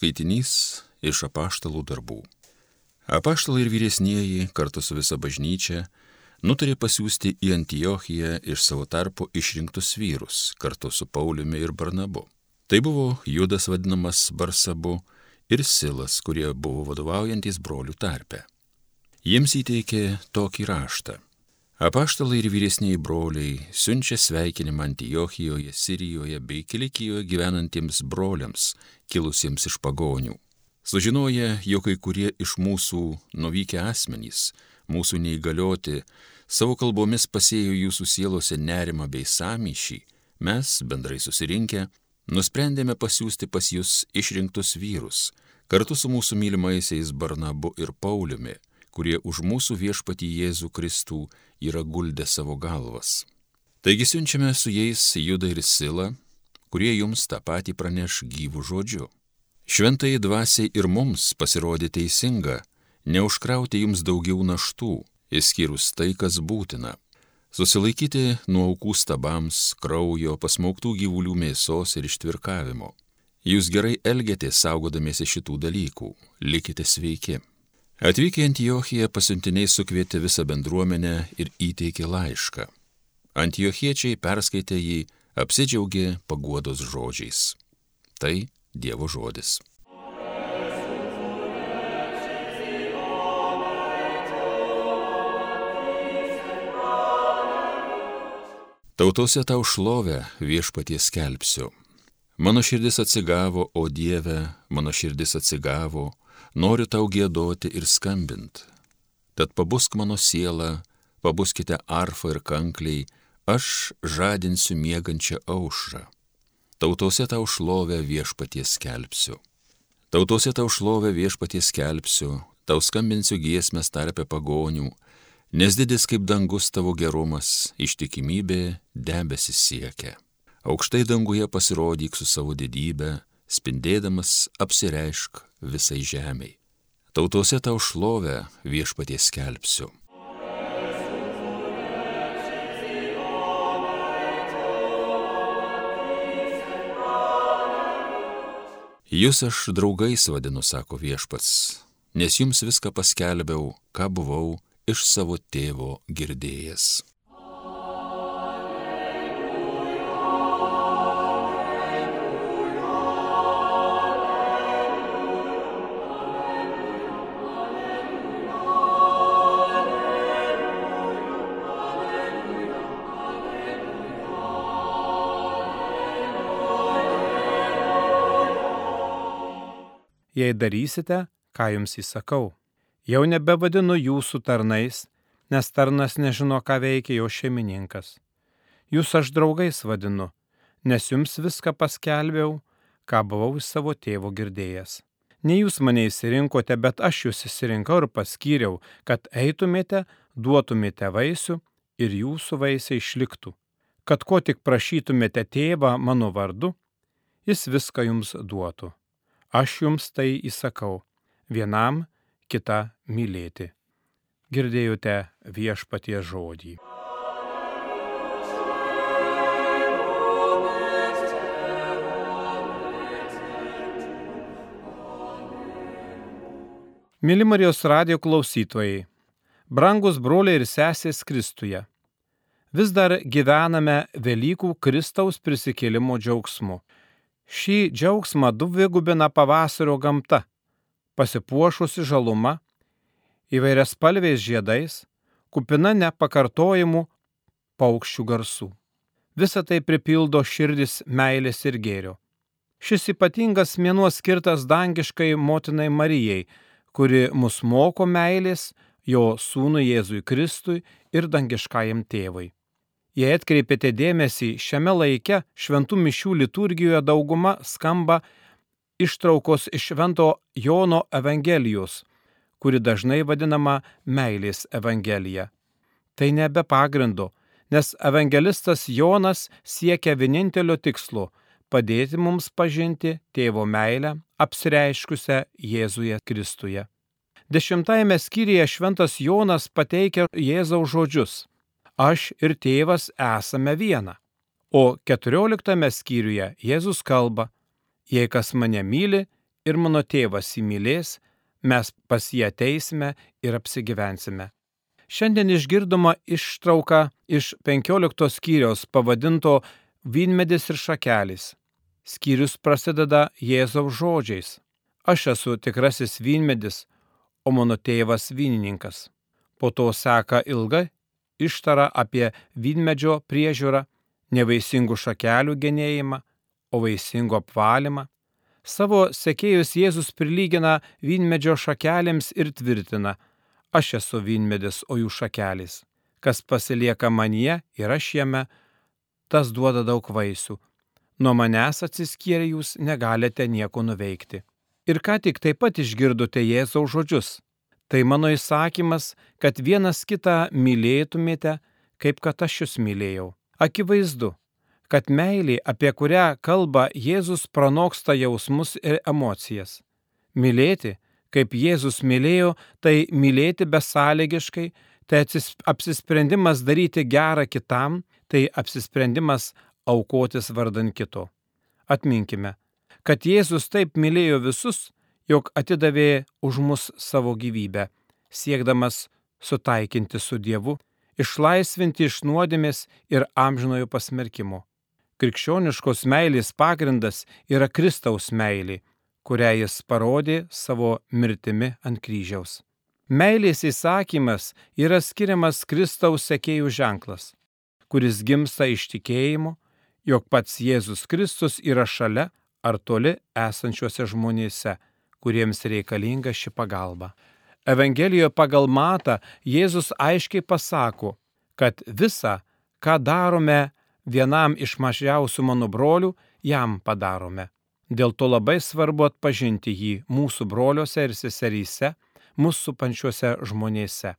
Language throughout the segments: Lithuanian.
Skaitinys iš apaštalų darbų. Apaštalai ir vyresnieji kartu su visa bažnyčia nutarė pasiūsti į Antiochiją iš savo tarpo išrinktus vyrus kartu su Pauliumi ir Barnabu. Tai buvo Judas vadinamas Barsabu ir Silas, kurie buvo vadovaujantis brolių tarpe. Jiems įteikė tokį raštą. Apaštalai ir vyresniai broliai siunčia sveikinimą Antijochijoje, Sirijoje bei Kilikijoje gyvenantiems broliams, kilusiems iš pagonių. Sužinoję, jog kai kurie iš mūsų nuvykę asmenys, mūsų neįgalioti, savo kalbomis pasėjo jūsų sielose nerimą bei samyšį, mes, bendrai susirinkę, nusprendėme pasiūsti pas jūs išrinktus vyrus, kartu su mūsų mylimaisiais Barnabu ir Pauliumi kurie už mūsų viešpatį Jėzų Kristų yra guldę savo galvas. Taigi siunčiame su jais Judą ir Silą, kurie jums tą patį praneš gyvų žodžiu. Šventai dvasiai ir mums pasirodė teisinga, neužkrauti jums daugiau naštų, išskyrus tai, kas būtina. Susilaikyti nuo aukų stabams, kraujo, pasmauktų gyvulių mėsos ir ištvirkavimo. Jūs gerai elgėtės saugodamiesi šitų dalykų, likite sveiki. Atvykę į Antiochiją pasiuntiniai sukvietė visą bendruomenę ir įteikė laišką. Antiochiečiai perskaitė jį, apsidžiaugė paguodos žodžiais. Tai Dievo žodis. Tautose tau šlovę viešpaties kelpsiu. Mano širdis atsigavo, o Dieve, mano širdis atsigavo, noriu tau gėdoti ir skambint. Tad pabusk mano siela, pabuskite arfą ir kankliai, aš žadinsiu miegančią aušrą. Tautose tau šlovę viešpaties kelpsiu. Tautose tau šlovę viešpaties kelpsiu, tau skambinsiu giesmės tarpe pagonių, nes didis kaip dangus tavo gerumas, ištikimybė debesis siekia. Aukštai danguje pasirodyk su savo didybė, spindėdamas apsireišk visai žemiai. Tautose tau šlovę viešpaties skelbsiu. Jūs aš draugais vadinu, sako viešpats, nes jums viską paskelbiau, ką buvau iš savo tėvo girdėjęs. Jei darysite, ką jums įsakau. Jau nebevadinu jūsų tarnais, nes tarnas nežino, ką veikia jo šeimininkas. Jūs aš draugais vadinu, nes jums viską paskelbiau, ką buvau iš savo tėvo girdėjęs. Ne jūs mane įsirinkote, bet aš jūs įsirinkau ir paskyriau, kad eitumėte, duotumėte vaisių ir jūsų vaisiai išliktų. Kad ko tik prašytumėte tėvą mano vardu, jis viską jums duotų. Aš jums tai įsakau - vienam kitą mylėti. Girdėjote viešpatie žodį. Mili Marijos radio klausytojai, brangus broliai ir sesės Kristuje, vis dar gyvename Velykų Kristaus prisikėlimo džiaugsmu. Šį džiaugsmą dvigubina pavasario gamta, pasipuošusi žaluma, įvairias spalviais žiedais, kupina nepakartojimų paukščių garsų. Visą tai pripildo širdis meilės ir gėrio. Šis ypatingas mėnuo skirtas dangiškai motinai Marijai, kuri mus moko meilės jo sūnui Jėzui Kristui ir dangiškajam tėvui. Jei atkreipėte dėmesį, šiame laike šventų mišių liturgijoje dauguma skamba ištraukos iš Švento Jono Evangelijos, kuri dažnai vadinama meilės Evangelija. Tai nebe pagrindo, nes evangelistas Jonas siekia vienintelio tikslo - padėti mums pažinti tėvo meilę apsireiškusią Jėzuje Kristuje. Dešimtajame skyriuje šventas Jonas pateikia Jėzaus žodžius aš ir tėvas esame viena. O keturioliktame skyriuje Jėzus kalba, jei kas mane myli, ir mano tėvas įmylės, mes pas jį ateisime ir apsigyvensime. Šiandien išgirdoma ištrauka iš 15 skyriaus pavadinto Vynmedis ir šakelis. Skyrius prasideda Jėzaus žodžiais. Aš esu tikrasis vynmedis, o mano tėvas vynininkas. Po to seka ilga ištara apie vynmedžio priežiūrą, nevaisingų šakelių genėjimą, o vaisingų apvalymą. Savo sekėjus Jėzus prilygina vynmedžio šakelėms ir tvirtina, aš esu vynmedis, o jų šakelis. Kas pasilieka manyje ir aš jame, tas duoda daug vaisių. Nuo manęs atsiskyrę jūs negalite nieko nuveikti. Ir ką tik taip pat išgirdote Jėzaus žodžius. Tai mano įsakymas, kad vienas kitą mylėtumėte, kaip kad aš jūs mylėjau. Akivaizdu, kad meilė, apie kurią kalba Jėzus, pranoksta jausmus ir emocijas. Mylėti, kaip Jėzus mylėjo, tai mylėti besąlygiškai, tai apsisprendimas daryti gerą kitam, tai apsisprendimas aukotis vardan kito. Atminkime, kad Jėzus taip mylėjo visus, jog atidavė už mus savo gyvybę, siekdamas sutaikinti su Dievu, išlaisvinti iš nuodėmės ir amžinojo pasmerkimo. Krikščioniškos meilės pagrindas yra Kristaus meilė, kurią jis parodė savo mirtimi ant kryžiaus. Meilės įsakymas yra skiriamas Kristaus sekėjų ženklas, kuris gimsta iš tikėjimo, jog pats Jėzus Kristus yra šalia ar toli esančiuose žmonėse, kuriems reikalinga ši pagalba. Evangelijoje pagal matą Jėzus aiškiai pasako, kad visa, ką darome vienam iš mažiausių mano brolių, jam padarome. Dėl to labai svarbu atpažinti jį mūsų broliuose ir seseryse, mūsų supančiuose žmonėse.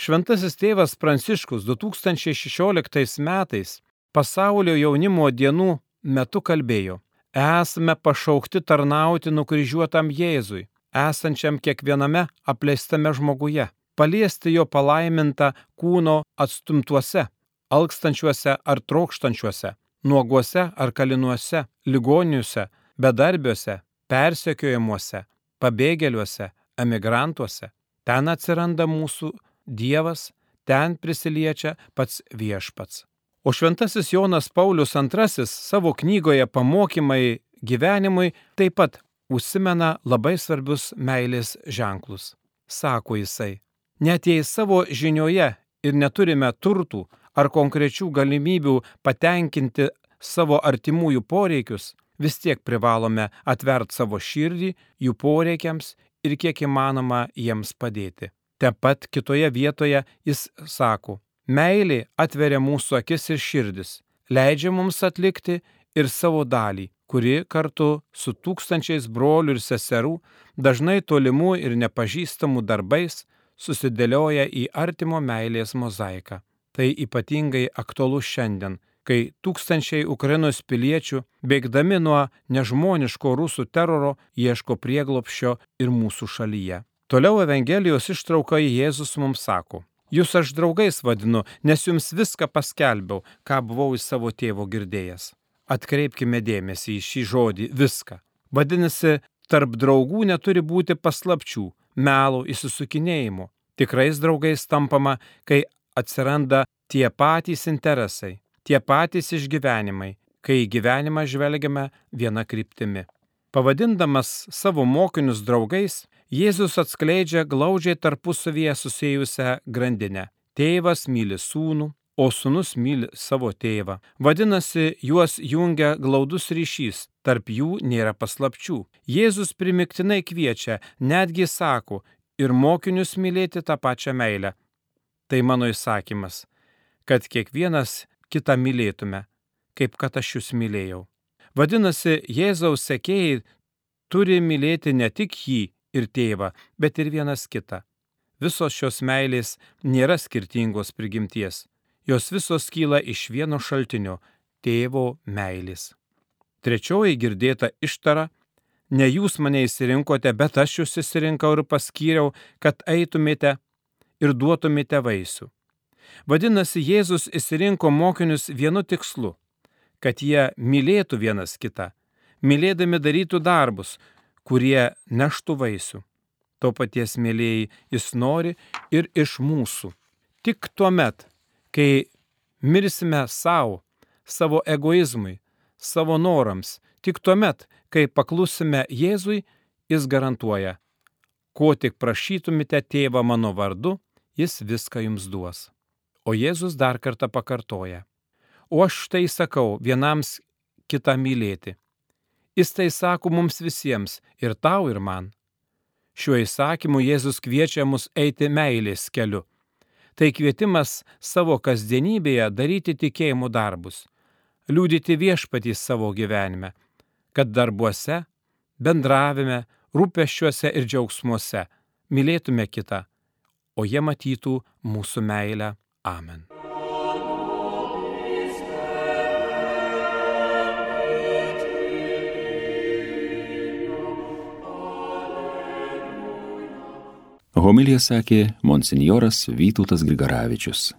Šventasis tėvas Pranciškus 2016 metais pasaulio jaunimo dienų metu kalbėjo, esame pašaukti tarnauti nukryžiuotam Jėzui, esančiam kiekviename apleistame žmoguje, paliesti jo palaimintą kūno atstumtuose, alkstančiuose ar trokštančiuose, nuoguose ar kalinuose, ligoniuose, bedarbiuose, persekiojimuose, pabėgėliuose, emigrantuose. Ten atsiranda mūsų Dievas, ten prisiliečia pats viešpats. O šventasis Jonas Paulius II savo knygoje Pamokymai gyvenimui taip pat užsimena labai svarbius meilės ženklus. Sako jisai, net jei savo žinioje ir neturime turtų ar konkrečių galimybių patenkinti savo artimųjų poreikius, vis tiek privalome atvert savo širdį jų poreikiams ir kiek įmanoma jiems padėti. Te pat kitoje vietoje jis sako, Meilė atveria mūsų akis ir širdis, leidžia mums atlikti ir savo dalį, kuri kartu su tūkstančiais brolių ir seserų, dažnai tolimų ir nepažįstamų darbais, susidėlioja į artimo meilės mozaiką. Tai ypatingai aktualu šiandien, kai tūkstančiai Ukrainos piliečių, bėgdami nuo nežmoniško rusų teroro, ieško prieglopščio ir mūsų šalyje. Toliau Evangelijos ištrauka Jėzus mums sako, Jūs aš draugais vadinu, nes jums viską paskelbiau, ką buvau iš savo tėvo girdėjęs. Atkreipkime dėmesį į šį žodį viską. Vadinasi, tarp draugų neturi būti paslapčių, melo įsisukinėjimo. Tikrais draugais tampama, kai atsiranda tie patys interesai, tie patys išgyvenimai, kai į gyvenimą žvelgiame viena kryptimi. Pavadindamas savo mokinius draugais, Jėzus atskleidžia glaudžiai tarpusavyje susijusią grandinę. Tėvas myli sūnų, o sūnus myli savo tėvą. Vadinasi, juos jungia glaudus ryšys, tarp jų nėra paslapčių. Jėzus primiktinai kviečia, netgi sako, ir mokinius mylėti tą pačią meilę. Tai mano įsakymas, kad kiekvienas kitą mylėtume, kaip kad aš jūs mylėjau. Vadinasi, Jėzaus sekėjai turi mylėti ne tik jį, ir tėvą, bet ir vienas kitą. Visos šios meilės nėra skirtingos prigimties, jos visos kyla iš vieno šaltinio - tėvo meilės. Trečioji girdėta ištara - ne jūs mane įsirinkote, bet aš jūs įsirinkau ir paskyriau, kad eitumėte ir duotumėte vaisių. Vadinasi, Jėzus įsirinko mokinius vienu tikslu - kad jie mylėtų vienas kitą, mylėdami darytų darbus, kurie neštų vaisių. To paties, mėlyjei, jis nori ir iš mūsų. Tik tuo met, kai mirsime savo, savo egoizmui, savo norams, tik tuo met, kai paklusime Jėzui, jis garantuoja, ko tik prašytumėte tėvą mano vardu, jis viską jums duos. O Jėzus dar kartą pakartoja. O aš tai sakau vienams kitą mylėti. Jis tai sako mums visiems, ir tau, ir man. Šiuo įsakymu Jėzus kviečia mus eiti meilės keliu. Tai kvietimas savo kasdienybėje daryti tikėjimų darbus, liūdyti viešpatį savo gyvenime, kad darbuose, bendravime, rūpeščiuose ir džiaugsmuose mylėtume kitą, o jie matytų mūsų meilę. Amen. Homilija sakė monsinjoras Vytautas Grigaravičius.